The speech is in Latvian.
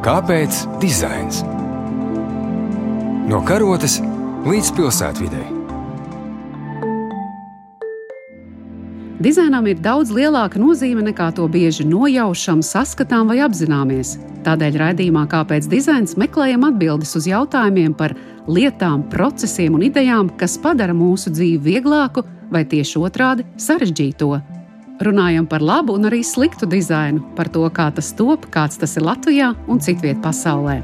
Kāpēc dizains? No karotes līdz pilsētvidē. Dizainam ir daudz lielāka nozīme nekā to bieži nojaušam, saskatām vai apzināmies. Tādēļ raidījumā Kāpēc dizains meklējam atbildes uz jautājumiem par lietām, procesiem un idejām, kas padara mūsu dzīvi vieglāku vai tieši otrādi sarežģīto. Runājam par labu un arī sliktu dizainu, par to, kā tas top, kāds tas ir Latvijā un citviet pasaulē.